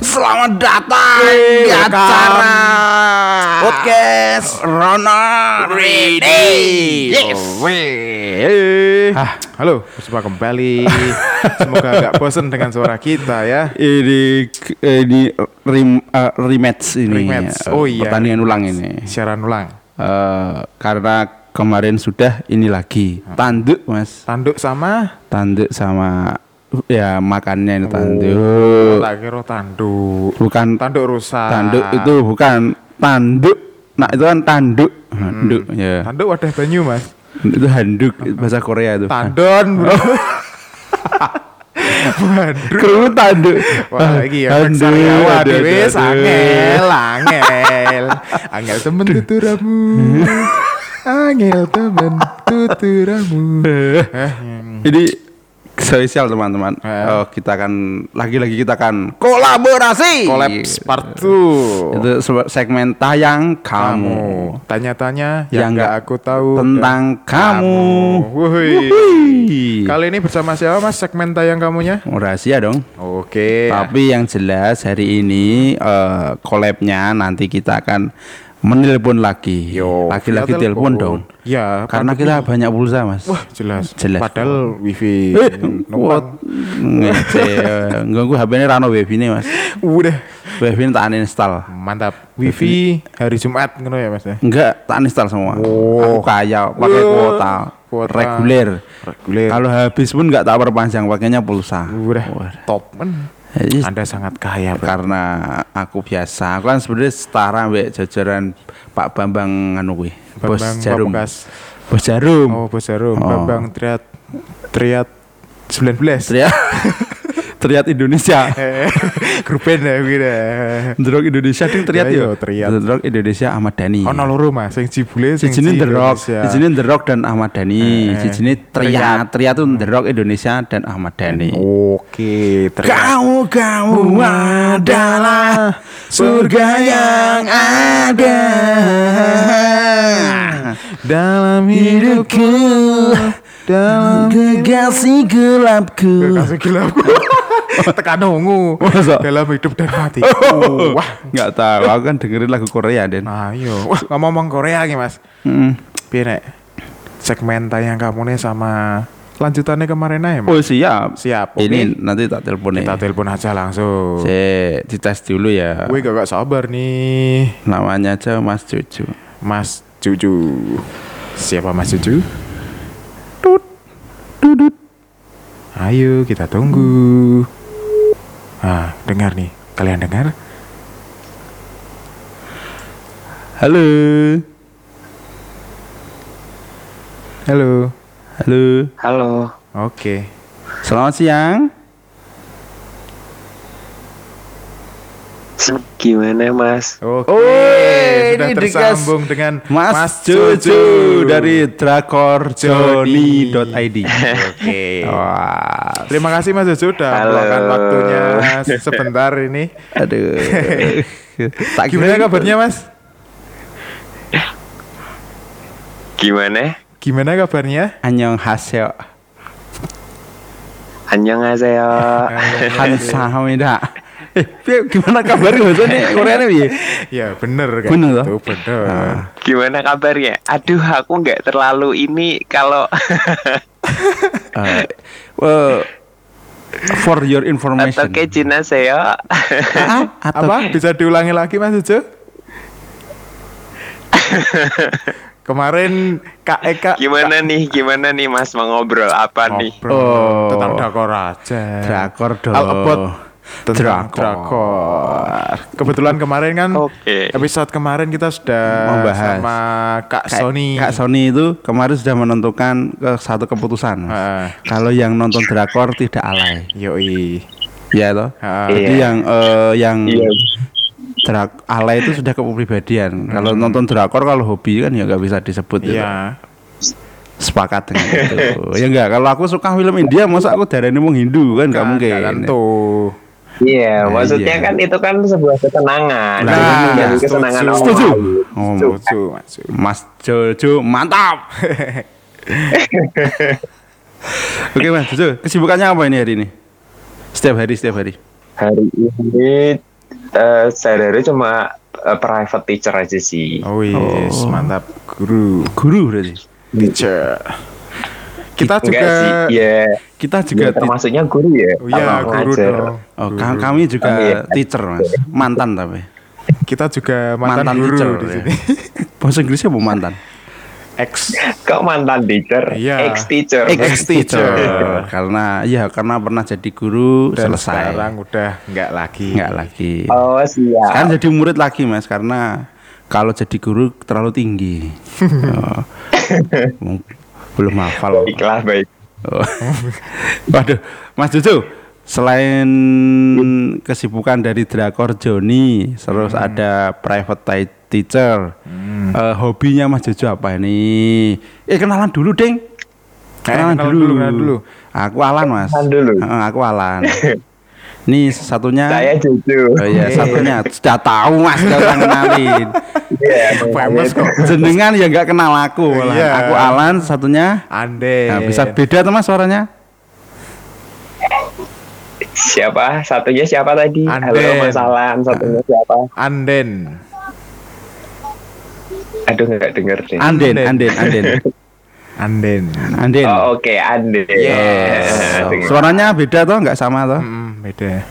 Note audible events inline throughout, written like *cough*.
Selamat datang di acara Podcast Rono Ready. Yes. Ah, halo, berjumpa kembali. *laughs* Semoga gak bosen dengan suara kita ya. Ini ini rem, eh, rematch ini. Rematch. Oh iya. Pertandingan ulang ini. Siaran ulang. Eh, karena kemarin sudah ini lagi tanduk mas Tanduk sama tanduk sama ya makannya ini tanduk Oh, tak kira tanduk. bukan Tanduk rusak. tanduk itu bukan tanduk nah itu kan tanduk handuk ya Tanduk wadah banyu, Mas. itu handuk bahasa Korea itu Tandon, Bro. *laughs* kru tanduk Wah, iki ya dhewe aduh, aduh. angel, angel. Angel temen tuturamu. *laughs* Angel temen tuturamu. Eh, Jadi spesial teman-teman. Eh. Oh, kita akan lagi-lagi kita akan kolaborasi. Kolaps part 2. Itu se- segmen tayang kamu, kamu tanya-tanya yang Yang nggak nggak aku tahu tentang kamu. Wuhui. Wuih. Kali ini bersama siapa mas segmen tayang kamunya? Oh, rahasia dong. Oke. Tapi yang jelas hari ini eh, collabnya nanti kita akan menelpon lagi. Yo, Lagi-lagi via telepon dong. Ya. Karena pandemi. kita banyak pulsa, Mas. Wah jelas. Jelas. Padahal wifi. Eh, numpang. ngece. Enggak gua HP-nya rano wifi nih, Mas. Udah. Wifi tak uninstall. Mantap. Wifi hari Jumat ngono ya mas ya. Enggak, tak uninstall semua. Oh. Aku kaya, pakai kuota, Kuota. reguler. Reguler. Kalau habis pun enggak tak perpanjang, pakainya pulsa. Udah. Top men. Jadi, Anda sangat kaya. Bro. karena aku biasa, aku kan sebenarnya setara mbek jajaran Pak Bambang anu kuwi, Bos Jarum. Bos Jarum. Oh bos Jarum. Oh. Bambang Triat Triat 19. Triat *laughs* Triat Indonesia. Eh, grup band ya gitu. Drog Indonesia ding Triat Ya, yo. iya, Triat. Drog Indonesia Ahmad Dhani. Ono loro mas, sing jibule sing Indonesia. sijine The Rock dan Ahmad Dhani, Eh, sijine Triat, Triat itu The Rock Indonesia dan Ahmad Dhani. Oke, ternyata Kamu kamu adalah surga yang ada *laughs* dalam hidupku, dalam kekasih gelapku. kasih gelapku. *laughs* Tekan ungu dalam hidup dan mati. Wah, Nggak tahu, aku kan dengerin lagu Korea Den. ayo. Wah, ngomong-ngomong Korea nih mas. Mm. Piye nek segmen tayang kamu nih sama lanjutannya kemarin aja mas. Oh siap. Siap, oke. Ini nanti tak telepon Kita telepon aja langsung. Saya dites dulu ya. Gue gak sabar nih, Namanya aja Mas Cucu. Mas Cucu. Siapa Mas Cucu? Dudut. Ayo kita tunggu. Ah, dengar nih. Kalian dengar? Halo. Halo. Halo. Halo, Oke. Selamat siang. Gimana Mas? Oke. Oh, sudah ini tersambung dengan Mas, Cucu dari drakorjoni.id. *laughs* Oke. Wah. Terima kasih Mas Cucu udah Halo. meluangkan waktunya sebentar ini. Aduh. *laughs* Gimana kabarnya Mas? Gimana? Gimana kabarnya? Anyong haseo. Annyeonghaseyo. Hansamida. Eh, Piye, gimana kabar bahasanya *laughs* Koreanya piye? Ya bener kan. Bener toh? Itu bener. Gimana kabarnya? Aduh, aku nggak terlalu ini kalau Eh, *laughs* well, for your atau information. ke Cina saya. Ah, *laughs* atau Apa? Bisa diulangi lagi Mas Cucu? Kemarin Kak Eka Gimana nih? Gimana nih Mas mau ngobrol apa nih? Ngobrol Oh. tentang drakor aja. Drakor dong. About tentang Drakor. drakor. Kebetulan kemarin kan Oke. episode kemarin kita sudah Membahas. sama Kak Sony. Kak Sony itu kemarin sudah menentukan ke satu keputusan. Heeh. Kalau yang nonton drakor tidak alay. Yoi. Ya toh. Heeh. Jadi Iya. yang eh, yang Iya. drak alay itu sudah kepribadian. Kalau Hmm. nonton drakor kalau hobi kan ya nggak bisa disebut. ya. Iya. Sepakat dengan itu. ya enggak, kalau aku suka film India masa aku darahnya mau Hindu kan nggak mungkin. Nggak tentu. Iya, Nah, maksudnya iya. kan itu kan sebuah ketenangan. Nah, setuju. kesenangan Setuju. orang. Oh, Setuju, Mas. Mas Jojo mantap. *laughs* Oke Mas Jojo, kesibukannya apa ini hari ini? Setiap hari, setiap hari. Hari ini eh sehari-hari cuma eh, private teacher aja sih. Oh yes, Oh. mantap guru, Guru berarti. teacher. Kita juga Enggak sih, ya, Kita ya juga ti- termasuknya guru ya. Oh iya, kalau guru ngajar. dong. Oh, Guru. ka- kami juga Oh, iya. teacher, Mas. Mantan tapi. Kita juga mantan, Mantan, guru teacher. di ya. sini. *laughs* Bahasa Inggrisnya apa mantan? Ex. Kok mantan teacher? Iya. Ex teacher. Ex-teacher. karena ya karena pernah jadi guru Dan selesai. sekarang udah nggak lagi. Nggak lagi. Oh siap. Kan jadi murid lagi, Mas, karena kalau jadi guru terlalu tinggi. *laughs* Oh. Belum hafal. Baiklah baik. Oh. *laughs* Waduh, Mas Jojo, selain kesibukan dari Drakor Joni, terus Hmm. ada private teacher, eh, hobinya Mas Jojo apa ini? Eh kenalan dulu, Ding. kenalan dulu, kenalan dulu. Aku Alan, Mas. Kenalan dulu. Heeh, aku Alan. *laughs* Ini satunya. Saya Jojo. Oh iya, satunya sudah tahu Mas, gak usah kenalin. Iya, Famous kok. Jenengan ya nggak kenal aku, malah. Iya. Aku Alan, satunya. Ande. Nah, bisa beda tuh Mas suaranya? Siapa? Satunya siapa tadi? Anden. Halo Mas Alan. Satunya siapa? Anden. Aduh nggak denger deh. Anden, Anden. Anden, Anden. Anden. Anden. Oh oke Ande. Yes. Dengar. Suaranya beda tuh nggak sama tuh? Mm, beda.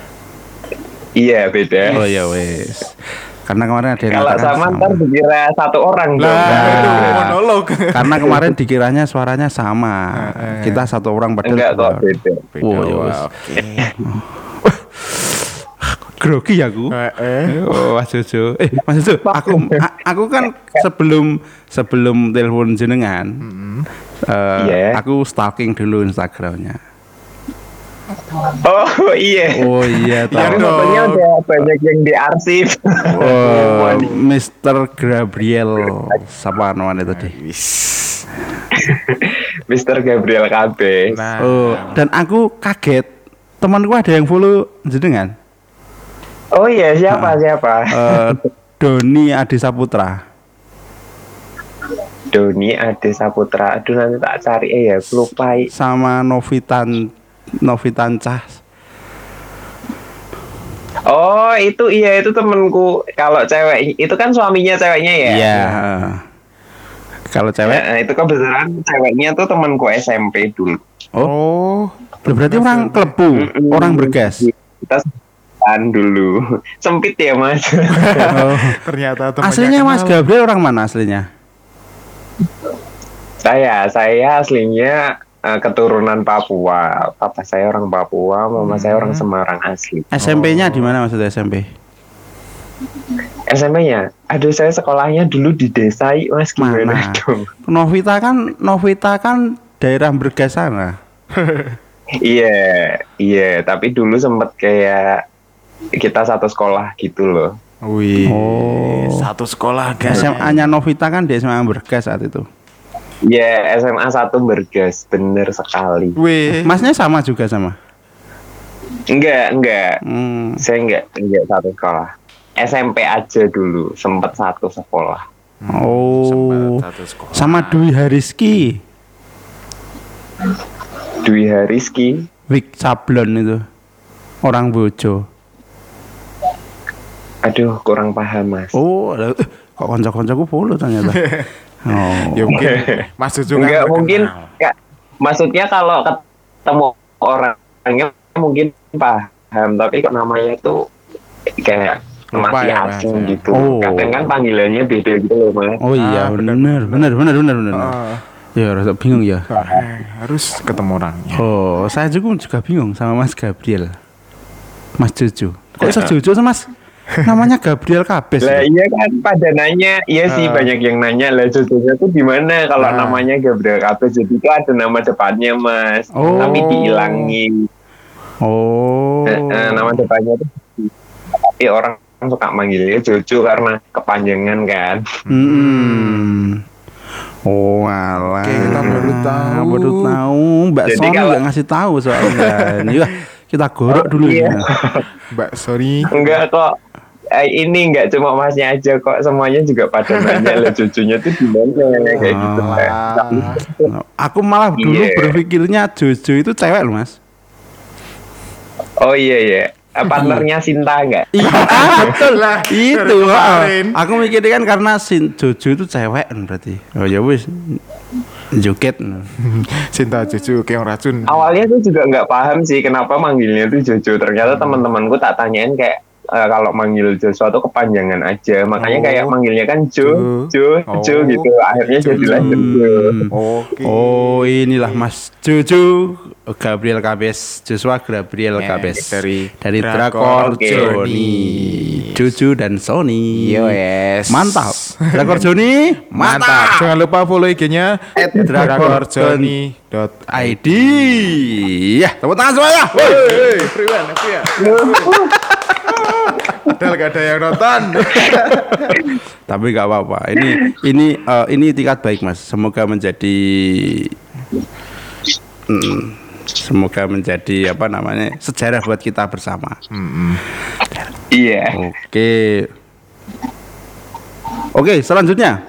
Iya beda. Oh iya wes. Karena kemarin ada yang Kalau sama ntar dikira satu orang dong. Lah, Nah. itu monolog. Karena kemarin dikiranya suaranya sama. Eh. Kita satu orang padahal Enggak kok beda. Beda, Oh, *laughs* ya wah, wes. Oke. Grogi aku. Eh, eh. Oh, Mas Jojo. Eh, Mas Jojo, aku aku kan sebelum sebelum telepon jenengan, eh, Iya. aku stalking dulu Instagramnya. Oh iya. Oh iya, Yang tahu. dong. fotonya udah banyak yang diarsip. Oh, Mr. Gabriel, siapa namanya tadi? Mr. Gabriel KB. Nah, Oh, dan aku kaget. Temanku ada yang follow jenengan. Oh iya siapa siapa? Eh, Doni Adi Saputra. Doni Ade Saputra. Aduh nanti tak cari eh ya. Lupa. sama Novitan Novitan Cah. Oh itu iya itu temenku. Kalau cewek itu kan suaminya ceweknya ya. Iya. eh. Kalau cewek, Nah, itu kebetulan ceweknya tuh temanku SMP dulu. oh, oh, berarti orang klebu, Mm-mm. orang bergas. Kita sempitan dulu. *laughs* Sempit ya mas. *laughs* Oh. ternyata temannya Aslinya Mas. Gabriel orang mana aslinya? saya saya aslinya eh, keturunan Papua. Papa saya orang Papua, mama saya orang Semarang asli. SMP-nya di mana maksudnya SMP? SMP-nya, aduh saya sekolahnya dulu di desa, mas gimana Mana? dong? Novita kan Novita kan daerah bergas sana. *laughs* Iya, iya. Tapi dulu sempet kayak kita satu sekolah gitu loh. Wih, Oh. satu sekolah guys. SMA-nya Novita kan di SMA bergas saat itu. Iya, SMA satu bergas, bener sekali. Wih, Masnya sama juga sama. Enggak, enggak. Hmm. Saya enggak, enggak satu sekolah. SMP aja dulu, sempet satu sekolah. Oh. Sempat satu sekolah. Sama Dwi Hariski, Dwi Hariski, Wik Sablon itu. Orang Bojo. aduh kurang paham mas. Oh, ada- eh, kok konco-koncoku follow ternyata. *laughs* Oh. Ya mungkin Mas Jojo kan enggak terkenal. mungkin, enggak. Maksudnya kalau ketemu orangnya mungkin paham, tapi kok namanya tuh kayak Lupa masih ya, asing ya. gitu. Oh. Kadang kan panggilannya beda gitu loh mas. Oh iya, Ah, benar, benar, benar, benar, benar, benar. Ah, Ya, rasa bingung ya. eh, harus ketemu orangnya. Oh, saya juga juga bingung sama Mas Gabriel. Mas Jojo. Kok bisa Jojo sih, Mas? Namanya Gabriel Kabes. Lah ya? iya kan pada nanya, iya sih Ah. banyak yang nanya lah jodohnya tuh gimana kalau Ah. namanya Gabriel Kabes jadi itu ada nama depannya mas, Oh. tapi dihilangin Oh. Eh, nama depannya tuh tapi orang suka manggilnya Jojo karena kepanjangan kan. Hmm. Oh, alah. Oke, kita baru tahu. Baru tahu. Mbak Jadi Sony kalau- nggak ngasih tahu soalnya. *laughs* Iya, kita gorok dulu iya. ya. Mbak, sorry. Enggak kok ini nggak cuma masnya aja kok semuanya juga pada *laughs* nanya lah cucunya tuh gimana kayak gitu Oh. kan. Nah, Aku malah dulu Iya. berpikirnya Jojo itu cewek loh mas. Oh iya iya. Eh, Partnernya Sinta nggak? Iya *laughs* betul Lah, itu. ah. Aku mikirnya kan karena sin Jojo itu cewek kan berarti. Oh ya wis joget. Cinta cucu keong racun. Awalnya tuh juga nggak paham sih kenapa manggilnya tuh Jojo. Ternyata teman-temanku tak tanyain kayak eh, kalau manggil Joshua tuh kepanjangan aja. Makanya Oh. kayak manggilnya kan Jo, Jo. Jo, Jo Oh. gitu. Akhirnya jadilah Jo. Oke. Oh inilah Mas Jojo Gabriel Kabes Joshua Gabriel Ya, Kabes dari dari Drakor Drakor Johnny. Joni Jojo dan Sony Yo, yes. mantap Drakor Joni Mantap. Jangan lupa follow IG-nya drakorjoni.id. ID ya tepuk tangan semuanya Hei, Priwan, Priwan. Padahal gak ada yang nonton. *laughs* tapi nggak apa-apa ini ini eh, ini tingkat baik mas semoga menjadi mm, semoga menjadi apa namanya sejarah buat kita bersama Iya. Oke. Oke, selanjutnya.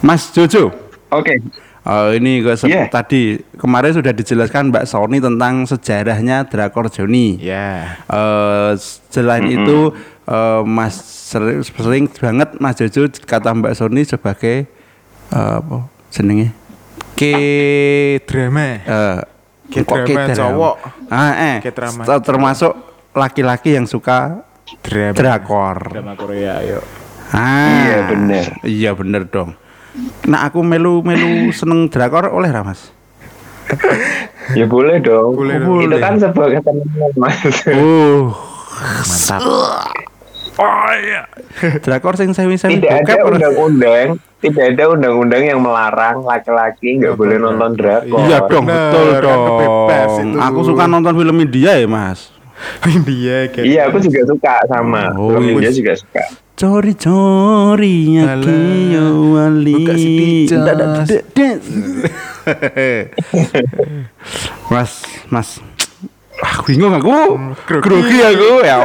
Mas Jojo. Oke. Oh, ini se- Iya. tadi kemarin sudah dijelaskan Mbak Sony tentang sejarahnya Drakor Joni. Ya. Eh, selain itu eh, Mas sering, sering banget Mas Jojo kata Mbak Sony sebagai eh, apa jenenge? Ke Drama. eh K-drama kok K-drama? cowok. Ah, eh. K-drama ter- termasuk laki-laki yang suka Drama. drakor. Drama Korea, ayo. Ah, Iya, bener. Iya bener dong. Nah aku melu melu seneng drakor oleh ra mas? Ya boleh dong. Boleh. Itu Boleh. kan sebuah ketenangan mas. Uh, Mantap. oh iya. Drakor sing semi-semi tidak ada undang-undang, tidak ada undang-undang yang melarang laki-laki nggak Nggak boleh boleh. nonton drakor. Iya dong, Bener, betul kan dong. itu. Aku suka nonton film India ya mas. *laughs* India kayak. Iya, aku juga suka sama. Oh, Film India juga suka. Cori cori ya kiyo wali. *laughs* mas, mas. Ah, bingung aku. grogi. Aku ya.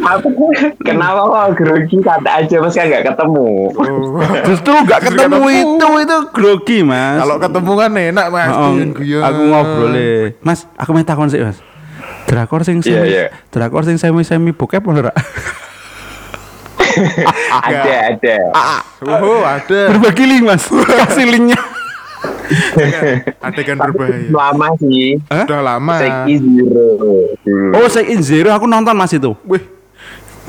Aku kenapa kok grogi kata aja mas kan nggak ketemu. Oh. Justru nggak ketemu itu itu grogi mas. Kalau ketemu kan enak mas. Oh, guyon-guyon. aku ngobrol le. Mas, aku main takon sih, Mas. Drakor sing Iya, semi, iya. drakor sing semi-semi bokep ora? *laughs* ada ada. Oh, ada. Berbagi link, Mas. Kasih linknya. Adegan Tapi berbahaya. lama sih. Udah lama. Seki Zero. dulu. Oh, saya in zero aku nonton Mas itu. Wih,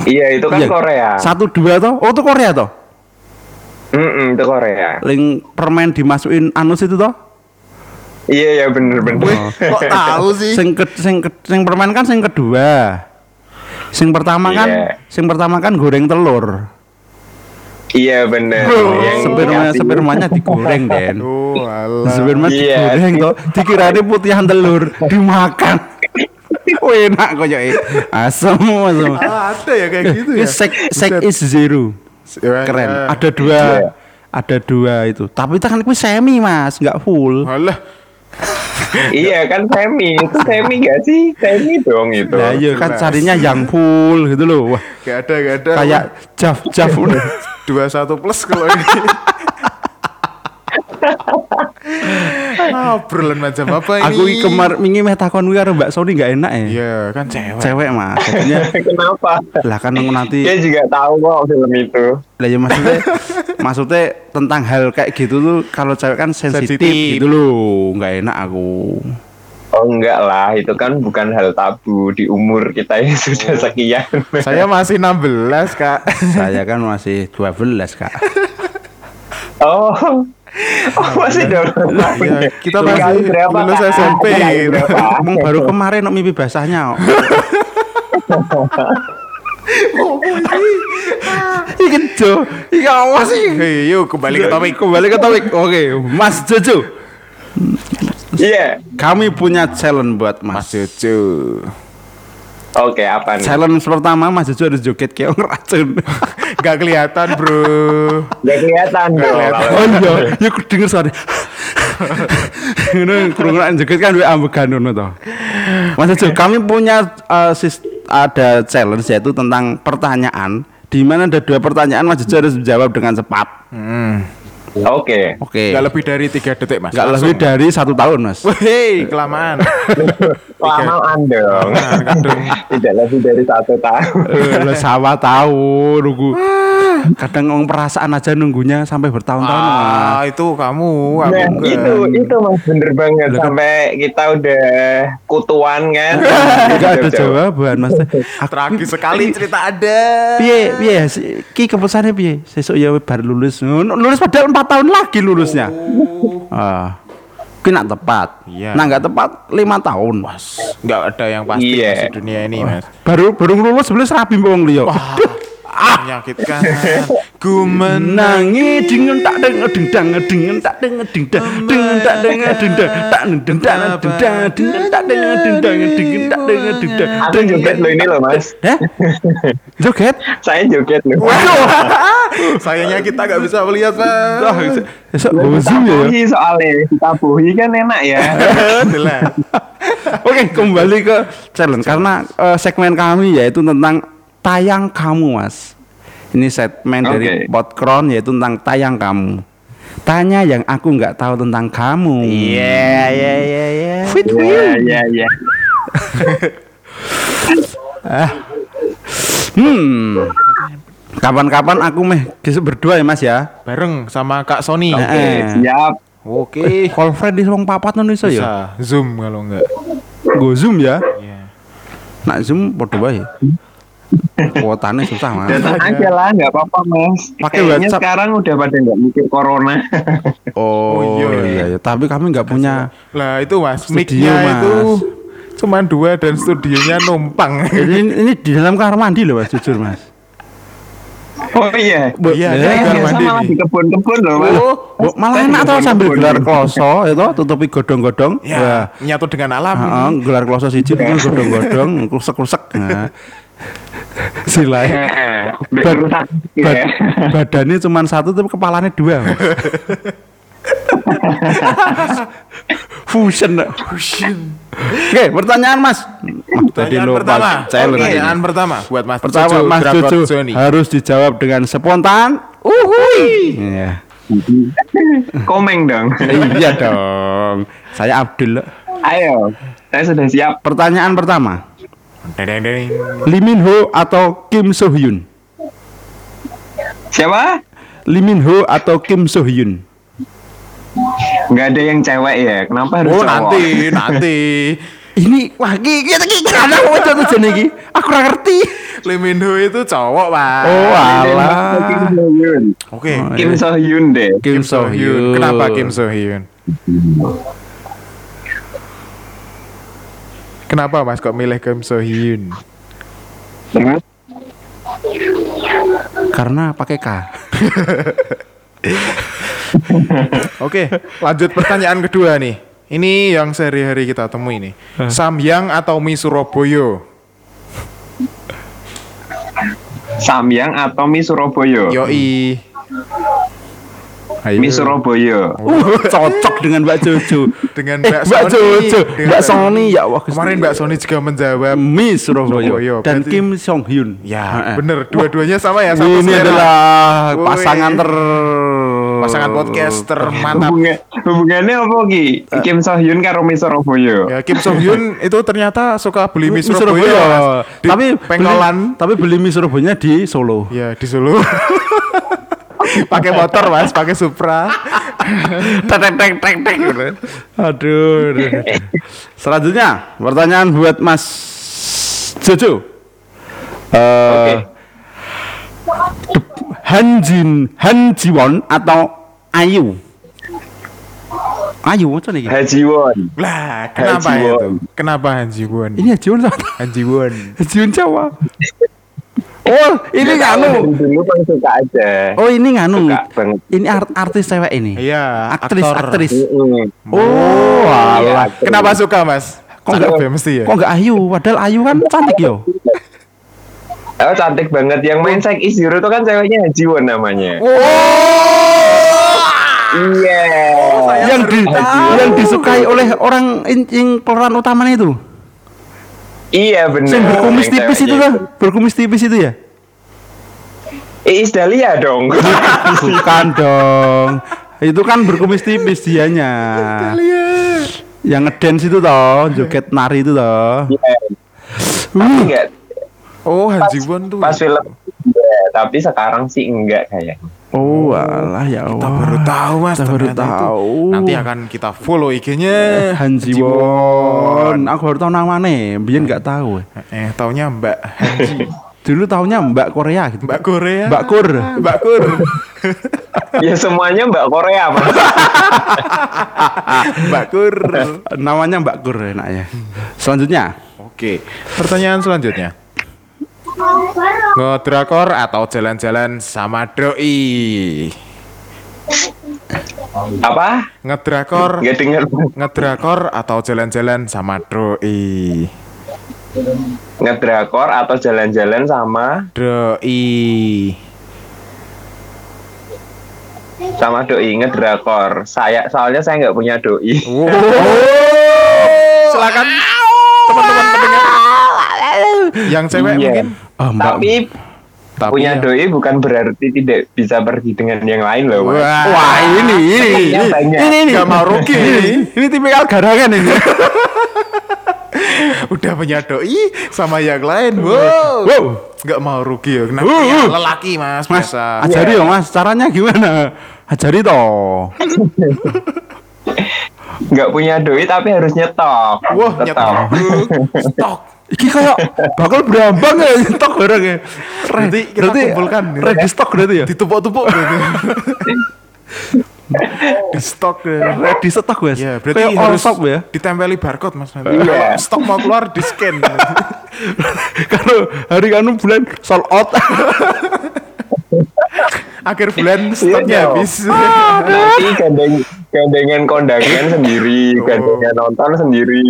Iya itu kan Iya. Korea. Satu dua toh? Oh, itu Korea toh? Mm-mm, itu Korea. Link permen dimasukin anus itu toh? Iya ya bener bener. kok tahu sih? Sing ke, sing, ke- sing permen kan sing kedua. Sing pertama kan, Iya. sing pertama kan goreng telur. Iya bener. Oh, Yang sperma dikasih- spermanya digoreng, Den. Oh, alah. Sperma Iya. digoreng toh, dikirane putihan telur, dimakan. *laughs* Oh, enak kok ya. Asem, asem. Ah, ada ya kayak gitu ya. Ini sek sek is zero. Ya, Keren. ya. Ada dua. Iya. Ada dua itu. Tapi itu kan itu semi, Mas, nggak full. Alah, Iya kan semi itu semi gak sih? Semi dong itu. Nah, iya kan jelas. carinya yang full gitu loh. Wah, gak ada, gak ada. kayak jaf jaf dua satu plus kalau ini. ah, obrolan macam apa ini? Aku kemar wingi meh takon kuwi karo Mbak Sony nggak enak ya. Iya, kan cewek. Cewek, Mas. Jadinya *laughs* Kenapa? lah kan nanti Dia juga tahu kok film itu. lah ya maksudnya *laughs* maksudnya tentang hal kayak gitu tuh kalau cewek kan sensitif Sensitif. gitu loh nggak enak aku Oh enggak lah, itu kan bukan hal tabu di umur kita yang sudah sekian. Saya masih 16, Kak. *laughs* saya kan masih 12 kak Oh, oh masih dong. Iya, kita masih berapa, lulus Kak? SMP? Emang baru kemarin no, mimpi basahnya *laughs* kok. Iki Jo, iki apa sih? Hei, yuk kembali ke topik. Kembali ke topik. Oke, Mas Jojo. Iya. Kami punya challenge buat Mas Mas. Jojo. Oke, apa nih? Challenge pertama Mas Jojo harus joget kayak orang racun. *laughs* Gak kelihatan, Bro. Gak kelihatan dong. kalau- oh iya, ya aku denger suara. *laughs* Ngono kerungan joget kan ambegan ngono to. Mas kami punya eh, sis- ada challenge yaitu tentang pertanyaan di mana ada dua pertanyaan Mas Jojo harus menjawab dengan cepat. Hmm. Oke. Oke. Nggak lebih dari tiga detik mas. Langsung. lebih dari satu tahun Mas. Hei, kelamaan. *laughs* Kelamaan dong. Tidak lebih dari satu tahun. Eh, lah, sama tahu nunggu. Kadang ngomong perasaan aja nunggunya sampai bertahun-tahun Mas. ah, itu kamu, aku Nah, enggak. itu itu mas bener banget sampai kita udah kutuan kan. Enggak ada jawaban Mas. *laughs* Tragis sekali cerita ada. piye piye si- ki keputusannya piye sesuk ya baru lulus lulus padahal 4 tahun lagi lulusnya ah ki nak tepat Iya. nah nggak tepat lima tahun Nggak ada yang pasti Iya. mas, di dunia ini mas. baru baru lulus sebenarnya serabi wong *laughs* liya Menyakitkan. Ku menang. menangi dengan tak deng deng dang dengan tak deng deng dang dengan tak deng deng dang tak deng deng dang deng dang dengan tak deng deng dang dengan tak deng deng dang Aku joget lo ini loh mas. Hah? joget Saya joget loh. Sayangnya kita nggak bisa melihat besok bozum ya soalnya ditabuhi kan enak ya. *laughs* Oke, kembali ke challenge karena eh, segmen kami yaitu tentang tayang kamu, Mas. Ini segmen dari Oke. Podcron yaitu tentang tayang kamu. Tanya yang aku nggak tahu tentang kamu. Iya, iya, iya, iya. Fit Iya iya iya. *laughs* Hmm. Kapan-kapan aku meh berdua ya, Mas ya. Bareng sama Kak Sony. Oke. Oke Eh. siap. Oke. Call friend di wong papat Indonesia ya. Bisa zoom kalau enggak. Go Zoom ya. Iya. Nak Zoom padha wae. Kuotanya susah, Mas. Datang aja lah nggak apa-apa mas. Pakai Kayaknya WhatsApp. sekarang udah pada nggak mikir corona. Oh, Oh, iya. iya, iya. Tapi kami nggak punya Lah itu mas, Studio, mic-nya Mas. itu cuman dua dan studionya numpang. *laughs* ini, ini di dalam kamar mandi loh mas jujur mas oh iya. Bu- Iya, ada Saya kamar biasa mandi malah di kebun-kebun loh mas. Oh, bu, malah enak tau sambil gelar kloso itu tutupi godong-godong Ya, nyatu dengan alam. Heeh, gelar kloso siji itu godong-godong krusek-krusek nah. *laughs* silai Biar Bad- rusak Bad- ya. badannya cuma satu tapi kepalanya dua fusion fusion oke pertanyaan mas tadi Pertanyaan lupa pertama. challenge ini. Pertanyaan pertama buat Mas Pertama Jojo Mas Jojo Joni. harus dijawab dengan spontan. Uhui. Iya. Komeng dong. iya dong. Saya Abdul. Ayo, saya sudah siap. Pertanyaan pertama. Lee Min Ho atau Kim So Hyun? Siapa? Lee Min Ho atau Kim So Hyun? Nggak ada yang cewek ya? Kenapa harus Oh cowok? nanti, nanti. Ini wah iki iki iki ana kok jatuh jene iki. Aku ora ngerti. Lee Min Ho itu cowok pak. Oh Kim alah. So Hyun. Oke. Oh, Kim. So Hyun deh. Kim So Hyun. Kenapa Kim So Hyun? Kenapa Mas kok milih Kim So Hyun? Karena pakai K. *laughs* Oke, lanjut pertanyaan kedua nih. Ini yang sehari-hari kita temui nih. Samyang atau mie Surabaya? Samyang atau mie Surabaya? Yoi. Ayo. Mie Surabaya. Uh, cocok dengan Mbak Jojo. Dengan Eh, Mbak Mbak Sony. Jojo, Dengan Mbak Sony ya wah Kemarin Mbak Sony juga menjawab. Mi Surabaya Surabaya, dan berarti- Kim Song Hyun. Ya, bener. Dua-duanya sama ya. Satu Ini selera. adalah pasangan ter pasangan podcaster mantap. Hubungan, hubungannya apa Ki? Kim So Hyun karo mie Surabaya. Ya, Kim So Hyun *laughs* itu ternyata suka beli mie Mie Surabaya. Tapi pengkolan. beli, tapi beli mie Surabaya di Solo. Ya, di Solo. *laughs* pakai motor Mas, pakai Supra. tek tek tek tek tek gitu. Aduh. Selanjutnya pertanyaan buat Mas Jojo. Eh Han Jin Han Jiwon atau Ayu? Ayu macam nih? Haji Won. Lah, kenapa Haji itu? Kenapa Hanji Won? Ini Haji Won sama Hanji Won. Haji Won Jawa. Oh, ini nganu. Dari dulu kan suka aja. Oh, ini nganu. Ini art artis cewek ini. Iya, Aktris, aktor. aktris. Mm-mm. Oh, alah. Iya. Kenapa suka Mas? Kok Cakep nggak- ya mesti ya? Kok enggak Ayu? Padahal Ayu kan cantik yo. *laughs* Oh, cantik banget. Yang main Sek Zero itu kan ceweknya Haji Won namanya. Iya. yang di yang disukai oleh orang yang pemeran utamanya itu. Iya bener. Yang berkumis Yang tipis itu ceweknya. kan? Berkumis tipis itu ya? Iis Dahlia dong. *laughs* Bukan dong. Itu kan berkumis tipis dianya. Yang ngedance itu toh, joget nari itu toh. Iya. Enggak Oh, Han Ji Won tuh. pas film iya, tapi sekarang sih enggak kayak. Oh, alah ya Allah. Kita baru tahu mas. Kita baru ternyata itu. tahu. Nanti akan kita follow IG-nya Han Ji Won. Aku baru tahu namanya, biar nggak tahu. Eh, taunya Mbak Hanji. *laughs* Dulu taunya Mbak Korea gitu. Mbak Korea. Mbak Kur. Mbak Kur. *laughs* Ya semuanya Mbak Korea, Mas. *laughs* Mbak Kur. Namanya Mbak Kur enaknya. Selanjutnya, Oke, pertanyaan selanjutnya. Ngedrakor atau jalan-jalan sama doi? Apa? Ngedrakor, ngedrakor atau jalan-jalan sama doi? Ngedrakor atau jalan-jalan sama Doi. sama doi ngedrakor. Saya soalnya saya nggak punya doi. Wow. Silakan teman-teman pendengar. Yang cewek Iya. mungkin. oh, Mbak. Tapi Tapi punya ya- doi bukan berarti tidak bisa pergi dengan yang lain loh, Mas. Wah, Wah, ini ini ini ini ini Nggak mau rugi. Ini, ini tipikal garangan ini. *laughs* udah punya doi sama yang lain. Wow. Wow. Nggak mau rugi ya. Kenapa Uh, ya? Lelaki mas, Mas, biasa. ajari dong Mas, caranya gimana? Ajari toh. *laughs* Nggak punya doi tapi harus nyetok. Wah, Tetap. nyetok. Stok. Iki kayak bakal berambang ya *laughs* stok barang ya. Berarti kita kumpulkan. ready stok berarti ya. Ditupuk-tupuk gitu. *laughs* Di stok ya. Ready stok Mas. Ya, berarti Kayak all harus shop ya. ditempeli barcode mas. Nanti. Iya. Stok mau keluar di scan. Kalau *laughs* hari anu bulan sold out. Akhir bulan stoknya dong. habis. Nanti gandeng gandengan kondangan sendiri, gandengan nonton sendiri,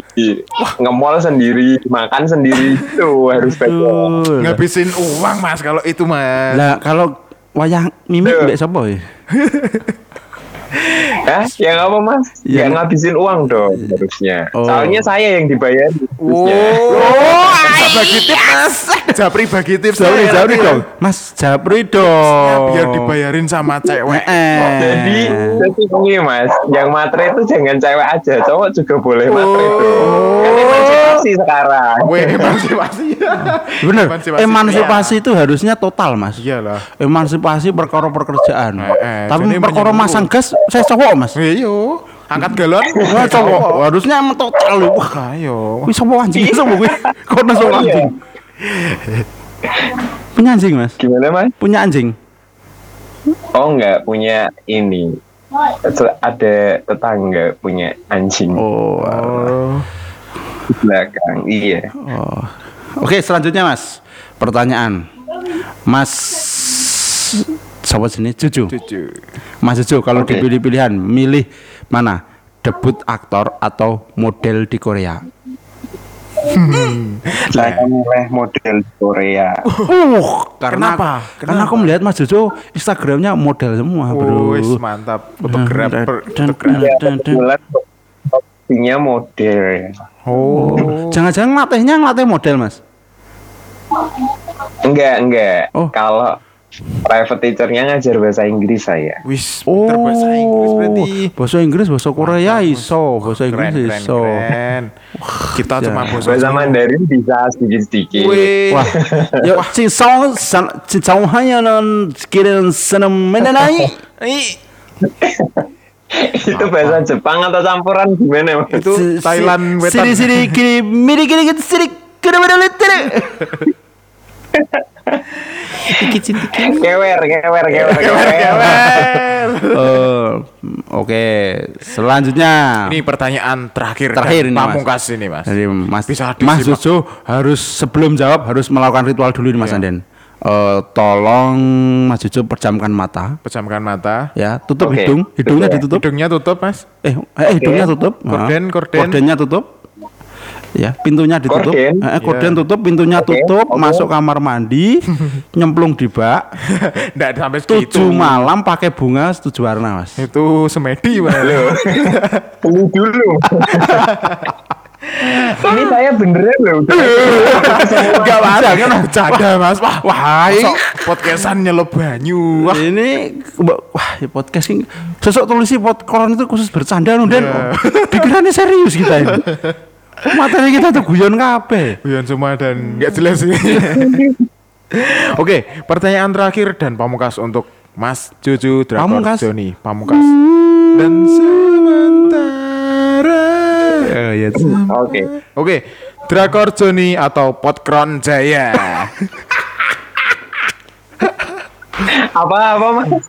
ngemol sendiri, makan sendiri itu harus. Betul. Ngabisin uang mas kalau itu mas. Lah kalau wayang mimik Tuh. mbek sapa ya? *laughs* Hah? Yang apa mas? Ya. Ya ngabisin uang dong harusnya. Oh. Soalnya saya yang dibayar. Oh, bagi tips mas. Japri bagi tips. Japri, saya Japri dong. Mas Japri Ya, dong. biar dibayarin sama cewek. Eh. Jadi, jadi ini mas, yang matre itu jangan cewek aja, cowok juga boleh matre Oh. tuh. Kan emansipasi sekarang. Weh, emansipasi. *laughs* Bener. Emansipasi Emansipasi itu harusnya total, Mas. Iyalah. Emansipasi perkara pekerjaan. Eh, eh, Tapi perkara masang gas saya cowok, Mas. Ayo, angkat galon. *laughs* Wah, cowok. Harusnya emang total. Wah, Ayo. Wih, sapa anjing sapa kuwi? Kok nesu iya. anjing? Punya anjing, Mas? Gimana mas? Punya anjing. Oh enggak, punya ini. Ada tetangga punya anjing Oh. Oh. di belakang. Iya. Oh. Oke, selanjutnya Mas. Pertanyaan. Mas Siapa sini? Cucu. Cucu. Mas Cucu kalau Oke. dipilih pilihan milih mana? Debut aktor atau model di Korea? Saya milih model Korea. Uh, karena Kenapa? karena aku melihat Mas Jojo Instagramnya model semua, Bro. Oh, wis mantap. Fotografer. Dan- fotografer. Dan- dan- kebetulan opsinya model ya. Oh. Jangan-jangan ngelatihnya ngelatih model, Mas? Enggak, enggak. Oh. Kalau private teachernya ngajar bahasa Inggris saya. Wis, pinter bahasa Inggris berarti. Bahasa Inggris, bahasa Korea iso, bahasa Inggris Keren, keren, iso. keren. Kita Ya. cuma bahasa Bahasa Mandarin bisa sedikit-sedikit. Wah, yo cincau san cincau hanya non kirim senam menenai. *laughs* *laughs* Itu bahasa Jepang atau campuran gimana mas? itu Thailand wetan. Siri siri kiri miri kiri kiri siri kiri kiri kiri. Iki cinti Kewer, kewer, kewer, kewer. Eh, *laughs* Oke, selanjutnya. Ini pertanyaan terakhir Terakhir ini, Mas. pamungkas ini, Mas. Jadi Mas Bisa Mas. Jojo harus sebelum jawab harus melakukan ritual dulu nih Mas Iya. Anden. Eh, tolong Mas Jojo pejamkan mata Pejamkan mata. ya, tutup Oke, hidung, hidungnya tutup ya. ditutup. Hidungnya tutup, Mas. Eh, eh hidungnya tutup. Korden, Ah. korden. Kordennya tutup. Ya, pintunya ditutup. Korden. Eh, eh, korden Iya. tutup, pintunya Oke, tutup, oke. masuk kamar mandi, *laughs* nyemplung di bak. Enggak sampai segitu. Tujuh malam pakai bunga tujuh warna, Mas. Itu semedi, Mas. Beli *laughs* dulu. *laughs* Ini saya beneran loh. udah. Enggak mas, jangan bercanda mas. Wah, Wah, podcastan nyelop banyu. Wah, ini wah ya podcast ini sosok tulisi podcast itu khusus bercanda nu dan Iya. pikirannya serius kita ini. Materi kita tuh guyon kabeh. Guyon semua dan nggak jelas sih. *laughs* Oke, pertanyaan terakhir dan pamungkas untuk Mas Cucu Drakor Pamungkas? Joni. Pamungkas. Dan sementara. Oh ya. Oke. Oke, Drakor Joni atau Potkron Jaya. Apa apa mas?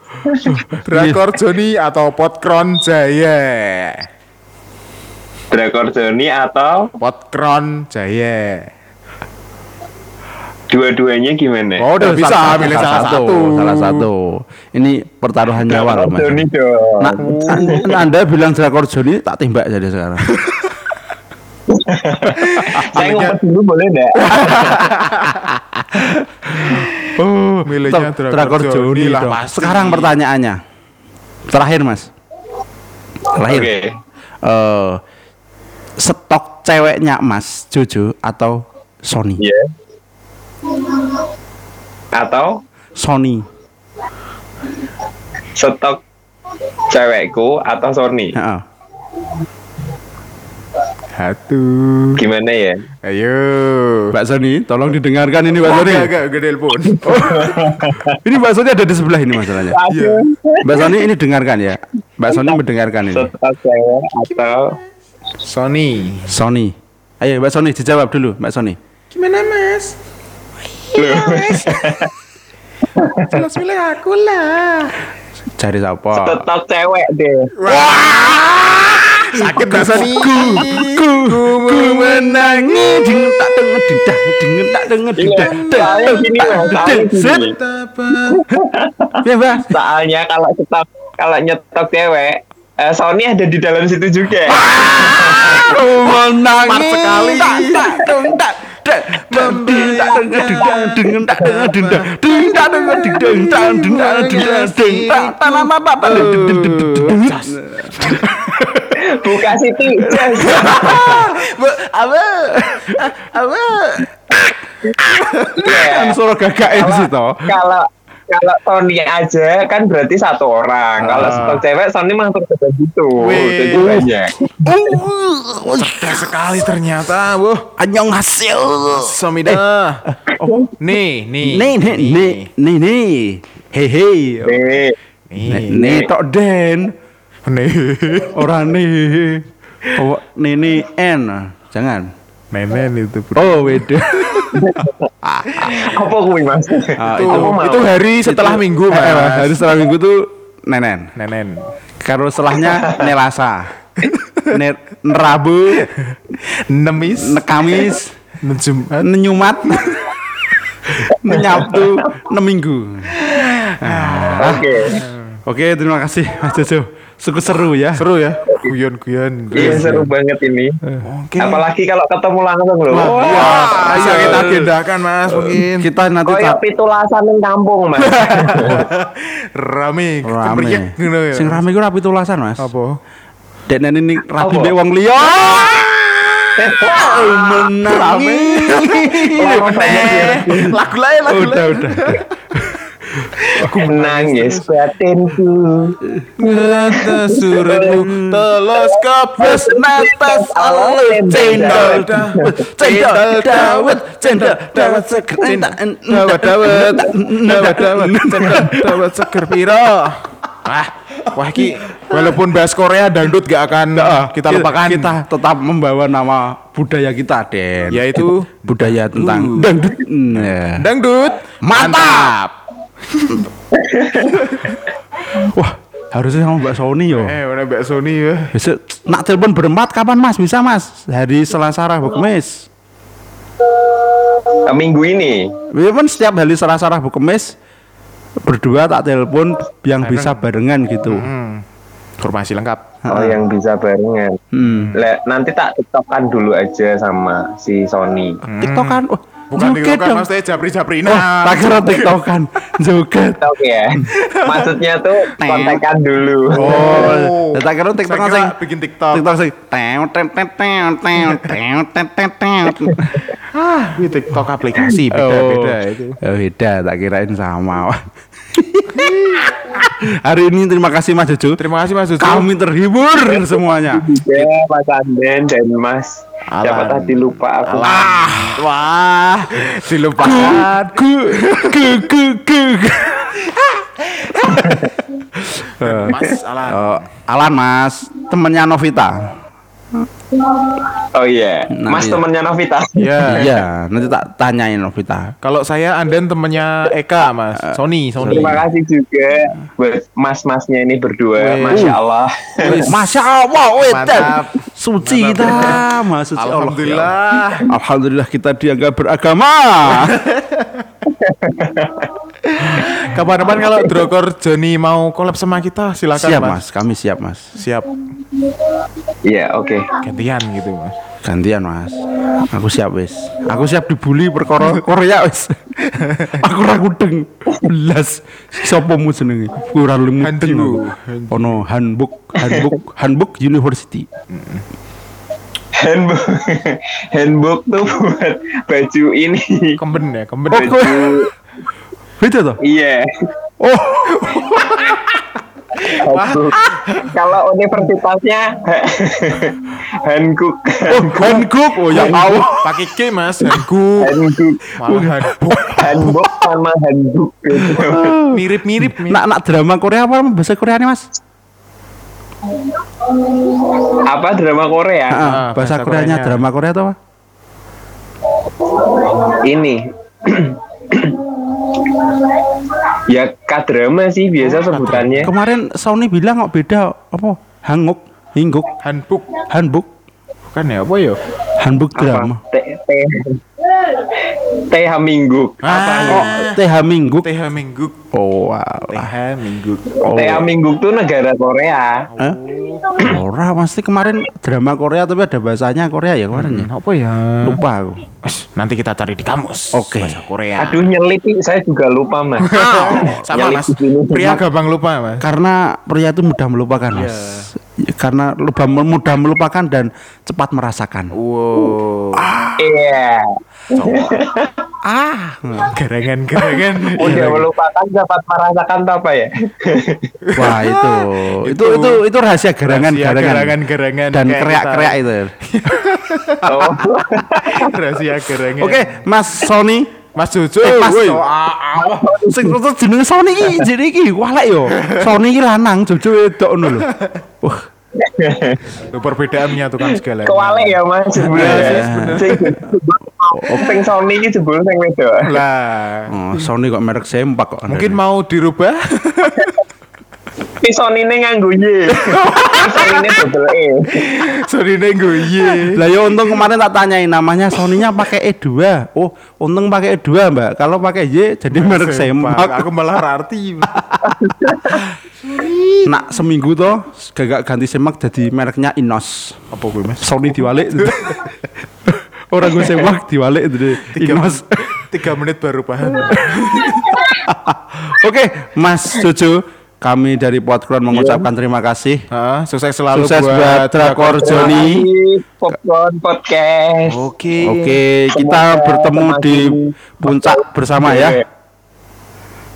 Drakor Joni atau Potkron Jaya. Drakor Johnny atau Potkron Jaya. dua-duanya gimana? Oh, udah bisa milih salah satu. Salah satu. Ini pertaruhan nyawa loh mas. Dong. Nah, an- anda bilang Drakor Joni tak tembak jadi sekarang. *laughs* *laughs* Saya ngumpet dulu boleh enggak? *laughs* Oh, milihnya Ter- Drakor Drakor Joni lah. Sekarang pertanyaannya. Terakhir mas. Terakhir. Oke. Eh, stok ceweknya Mas Jojo atau Sony? Iya. Atau Sony. stok cewekku atau Sony? Heeh. Satu. Gimana ya? Ayo. Mbak Sony, tolong didengarkan ini Mbak Oh, Sony. enggak, gede telepon. Ini Mbak Sony ada di sebelah ini masalahnya. Iya. Mbak Sony ini dengarkan ya. Mbak Sony mendengarkan ini. Atau Sony. Sony. Ayo Mbak Sony dijawab dulu Mbak Sony. Gimana, Mas? Jelas milih aku lah. Cari siapa? stok cewek deh. Sakit Mbak Sony. Ku ku menangi ding tak deng ding dah ding tak deng ding dah Soalnya gini loh, soalnya gini. Ya Mbak. Soalnya kalau stok kalau nyetok cewek, eh, Sony ada di dalam situ juga. Ku menangi sekali. tak tak deng tak tak ding tak tak tak deng ding deng tak ding tak ding dah ding tak tanam apa apa Buka Siti. *laughs* Apa? Apa? Kan Iya. suara gagak sih toh. Kalau kalau Sony aja kan berarti satu orang. Kalau Ah. stok cewek Sony mah terus ada gitu. Jadi banyak. Cerdas sekali ternyata, Wuh. Anyong hasil. Somida. Oh, nih, nih. Nih nih nih nih nih. Hehe. Nih. Nih nih tok Den. Nih. Orang nih. Oh, nih nih N. Jangan. Nenen itu, bro. Oh, beda. Apa kuwi Mas? Ah, itu, mau. itu hari setelah Itu- minggu, Eh, eh, Mas. Hari setelah minggu tuh nenen. Nenen. Kalau setelahnya Nelasa. Ne Rabu, Nemis. Nekamis, Menjumat. Nenyumat, Nenyabtu, Neminggu. Oke. Oke, terima kasih Mas Jojo. Cukup seru ya. Seru ya? Guyon-guyon. Iya seru banget ini. Oke. Apalagi kalau ketemu langsung loh. Wah, Iya, Wah, ayo kita agendakan, Mas, mungkin. Kita nanti Kayak pitulasan ning kampung, Mas. *laughs* Rame, rame. ngono ya. Sing rame ku rapi tulasan, Mas. Apa? Nene ini rapi dek wong liya. Menangi. Lagu lain, lagu Udah, udah. *laughs* Nangis batinku. Ngata suratmu telos kepes natas alus cendol dawet cendol dawet cendol dawet seger. Dawet dawet dawet dawet cendol dawet seger piro? Wah, wah ki walaupun bahas Korea dangdut gak akan kita lupakan. Kita tetap membawa nama budaya kita, Den. Yaitu budaya tentang dangdut. Nah. dangdut. Mantap. *laughs* Wah, harusnya sama Mbak Sony yo. Eh, mana Mbak Sony ya? Besok nak telepon berempat kapan Mas? Bisa Mas? Hari Selasa Rabu Kamis. Eh, Minggu ini. Ya kan setiap hari Selasa Rabu Kamis berdua tak telepon yang bisa barengan gitu. Hmm. Informasi lengkap. Oh, yang bisa barengan. Hmm. Le, nanti tak tiktokan dulu aja sama si Sony. TikTok kan, oh, Bukan Joget TikTokan, dong. maksudnya japri-japrinan. Oh, tak kira tiktokan. Joget. Oke ya. Maksudnya tuh kontekan dulu. Oh, tak kira tiktokan sing bikin TikTok. TikTok sing tew tew tew tew tew tew tew tew tew. Ah, ini TikTok aplikasi beda-beda itu. Oh, beda, tak kirain sama. *laughs* Hari ini terima kasih Mas Jojo. Terima kasih Mas Jojo. Kami terhibur semuanya. Ya, Mas Anden dan Mas. Siapa Alan. tadi lupa aku. Ah, wah, Dilupakan. gu, gu, gu, gu. Mas Alan. Oh, Alan Mas, temennya Novita. Oh iya, Nah, Mas iya. temennya Novita. Ya. *laughs* Iya, nanti tak tanyain Novita. Kalau saya Anden temennya Eka, Mas. Sony, Sony. Terima kasih juga buat mas-masnya ini berdua. Wih. Masya Allah. Masya Allah, Mantap. suci kita, Mas suci Allah. Alhamdulillah. Alhamdulillah kita dianggap beragama. Kapan-kapan kalau Drokor Joni mau collab sama kita, silakan siap Mas. Mas, kami siap Mas. Siap. Iya, oke. Gantian gitu, Mas. Gantian Mas. Aku siap wis. Aku siap dibully perkara Korea wis. *laughs* Aku ora kudeng. Belas. Sopo mu jenenge? Aku ora aku. Ono Hanbuk, Hanbuk, Hanbuk University. Handbook, handbook tuh buat baju ini. Kemben ya, kemben. Oh, kok- Beda toh? Iya. Oh, Handbook. *laughs* Kalau universitasnya *laughs* handbook, oh Hanbuk. Oh ya Allah. Pakai K, Mas. Handku. handbook, Malah handbook. handbook sama handbook gitu. Mirip-mirip. Nak nak drama Korea apa bahasa Korea nih Mas? Apa drama Korea? Ah, Ah, bahasa bahasa Koreanya Koreanya. drama Korea atau apa? Ini. Ya kadrama sih biasa sebutannya. Kemarin Sony bilang kok beda apa? Hanguk, Hingguk, Handbook. Hanbuk, Bukan ya, apa ya? Hanbuk drama. Apa? Teh teh teh Hamingguk. Oh, TH Mingguk. TH Mingguk. Oh, alah. TH Mingguk. Oh. Teh Hamingguk tuh negara Korea. Hah? Ora, pasti kemarin drama Korea tapi ada bahasanya Korea ya kemarin ya. Apa ya? Lupa aku. Wes, nanti kita cari di kamus. Oke. Bahasa Korea. Aduh nyelip saya juga lupa mas. *laughs* Sama Nyelip Mas. di sini. Pria gampang lupa, Mas. Karena pria itu mudah melupakan, Mas. Karena lupa mudah melupakan dan cepat merasakan. Wow. Iya. Ah, Gerangan-gerangan. Udah melupakan dapat merasakan tuh apa ya? *laughs* wah *laughs* itu, itu itu itu rahasia gerangan Rahasia gerangan gerangan-gerangan dan kayak kreak-kreak itu. Oh. *laughs* Rahasia gerangan. Oke, Mas Sony. Mas Jojo. Eh, Mas, woi. sing terus jenenge Sony iki jadi iki walek yo. Sony iki lanang, Jojo wedok ngono lho. Wah, Tuh perbedaan menyatukan segala. Kewalik ya mas sebenarnya. Iya, Sing Sony ini sebelum sing wedok. Lah. oh, Sony kok merek sempak kok. Mungkin mau dirubah. Ini nganggo Y. Sony *laughs* ini double E. Sorry neng gue. Lah ya untung kemarin tak tanyain namanya Sony-nya pakai E2. Oh, untung pakai E2, Mbak. Kalau pakai Y jadi merek sempak. Aku malah arti. *laughs* Nak seminggu toh gagak ganti semak jadi mereknya Inos. Apa gue Mas? Sony diwalik. *laughs* Orang gue semak diwalik jadi Tiga, Inos. tiga menit baru paham. *laughs* Oke, Mas Jojo, kami dari Podkron mengucapkan terima kasih. Ah, sukses selalu Sukses buat Drakor Joni. Popcorn Podcast. Oke. Oke, kita Semoga bertemu di puncak bersama ya.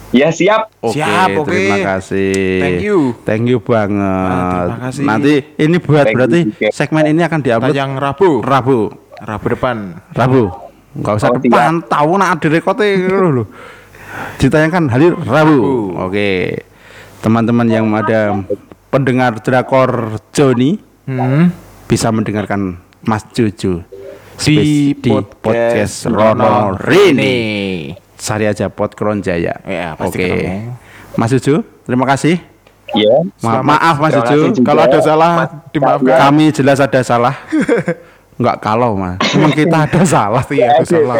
Ya siap. Oke, Siap, oke. terima kasih. Thank you. Thank you banget. Ah, terima kasih. Nanti ini buat Thank you berarti juga. segmen ini akan diupload Tayang Rabu. Rabu. Rabu depan. Rabu. Enggak usah Oh, depan, tahu nak direkote lho. Ditayangkan hari Rabu. Oke. Teman-teman yang ada pendengar drakor Joni Hmm. bisa mendengarkan Mas Jojo Di, di podcast Rono Rini. Cari aja Podkron Jaya. Ya, Oke. ketemu. Mas Jojo, terima kasih. Ya. Ma- maaf Mas Jojo. Kalau ada salah dimaafkan. Kami jelas ada salah. *laughs* Enggak kalau Mas. Memang kita ada *laughs* salah. Pasti ada salah.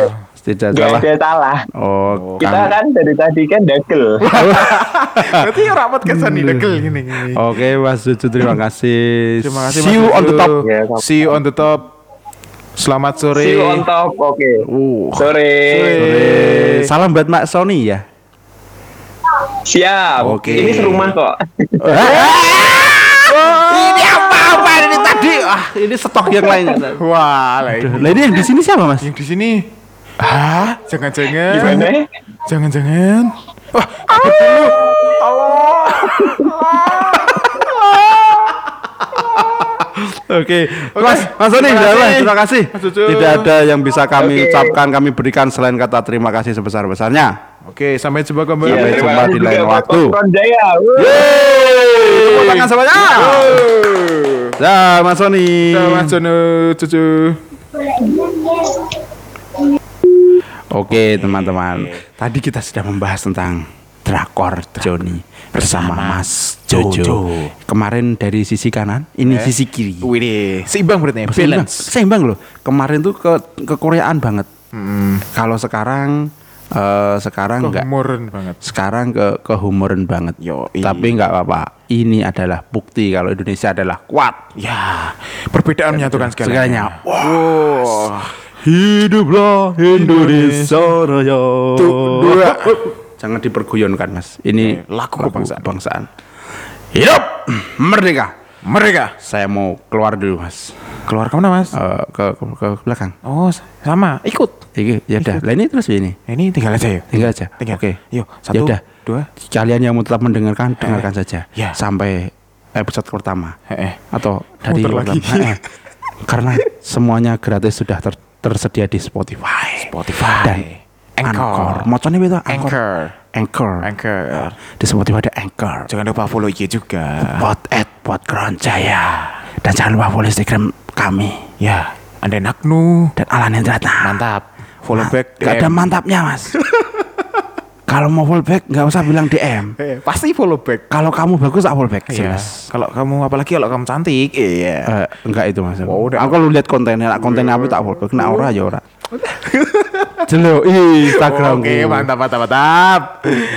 Tidak Gak salah. ada salah. Oh, Kita kami- kan dari tadi kan dagel. *laughs* *laughs* Berarti rapat kesan di degel gini gini. Oke Mas Jojo terima kasih. Terima kasih See you on the top. Ya, sama. See you on the top. Selamat sore. See you on top. Oke. Uh, Sore. sore. Salam buat Mak Sony ya. Siap. Oke. Ini serumah kok. Ini apa-apa ini? Ah, stok yang lain. *laughs* Wah, lah ini. Lah ini yang di sini siapa, Mas? Yang di sini. Ah, jangan-jangan. Gimana? Jangan-jangan. Wah, Oke, Mas, Mas Sony, Terima kasih. terima kasih. Mas Cucu. Tidak ada yang bisa kami ucapkan, kami berikan selain kata terima kasih sebesar-besarnya. Oke, sampai jumpa kembali. Sampai Iya, terima jumpa kasih di lain waktu. Wuh. Tepuk tangan semuanya. Ya, Mas Sony. Mas Jono, cucu. Oke, teman-teman. Tadi kita sudah membahas tentang drakor Joni bersama Mas Jojo. Jojo. Kemarin dari sisi kanan, ini sisi kiri. Wih, seimbang berarti ya, Seimbang, balance. seimbang loh. Kemarin tuh ke kekoreaan banget. Hmm, Kalau sekarang eh, sekarang enggak banget. sekarang ke kehumoran banget. Yoi. Tapi nggak apa-apa. Ini adalah bukti kalau Indonesia adalah kuat. Ya, perbedaan menyatukan Segalanya. segalanya. Wow. Hiduplah Indonesia Raya. Dua. Jangan diperguyonkan, Mas. Ini Oke, lagu kebangsaan. kebangsaan. Hidup merdeka. Mereka Saya mau keluar dulu, Mas. keluar ke mana mas? Eh, ke, ke ke belakang. Oh, sama. Ikut. Iki, ya udah. Lah ini terus ini. Ini tinggal aja ya. Tinggal aja. Tinggal. Oke. Yuk, Ya satu, udah. dua. Kalian yang mau tetap mendengarkan, dengarkan saja. Ya. Sampai episode pertama. Eh, eh. Atau dari lagi. *laughs* Eh, eh. Karena semuanya gratis sudah ter- tersedia di Spotify. Spotify. Dan Anchor. Anchor. Itu Anchor. Anchor. Anchor. Di Spotify ada Anchor. Jangan lupa follow IG juga. Pot at Pot Jaya. Dan jangan lupa follow Instagram kami. Ya, Anda Naknu. Dan Alan Hendrata. Mantap. Follow Ma- back. Gak ada mantapnya mas. *laughs* Kalau mau follow back nggak usah bilang DM. Eh, pasti follow back. Kalau kamu bagus tak follow back. Iya. Kalau kamu apalagi kalau kamu cantik, iya. Eh, enggak itu mas. Oh, udah. Aku kalau lihat kontennya, kontennya apa tak follow back. Nah ora ya ora. Jelo Instagram. Oke, mantap mantap mantap.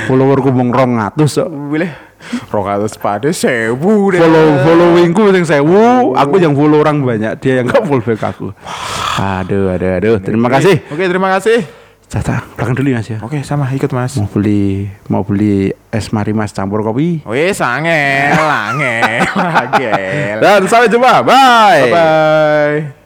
Followerku mung 200 kok. Boleh. Rokatus pada sewu deh. Follow followingku yang sewu, aku yang follow orang banyak, dia yang nggak follow back aku. Aduh, aduh, aduh. Terima kasih. Oke, terima kasih. Caca, belakang dulu ya, mas ya. Oke, sama ikut Mas. Mau beli mau beli es marimas campur kopi. Wes, angel, angel, *laughs* angel. Dan sampai jumpa. Bye. Bye bye.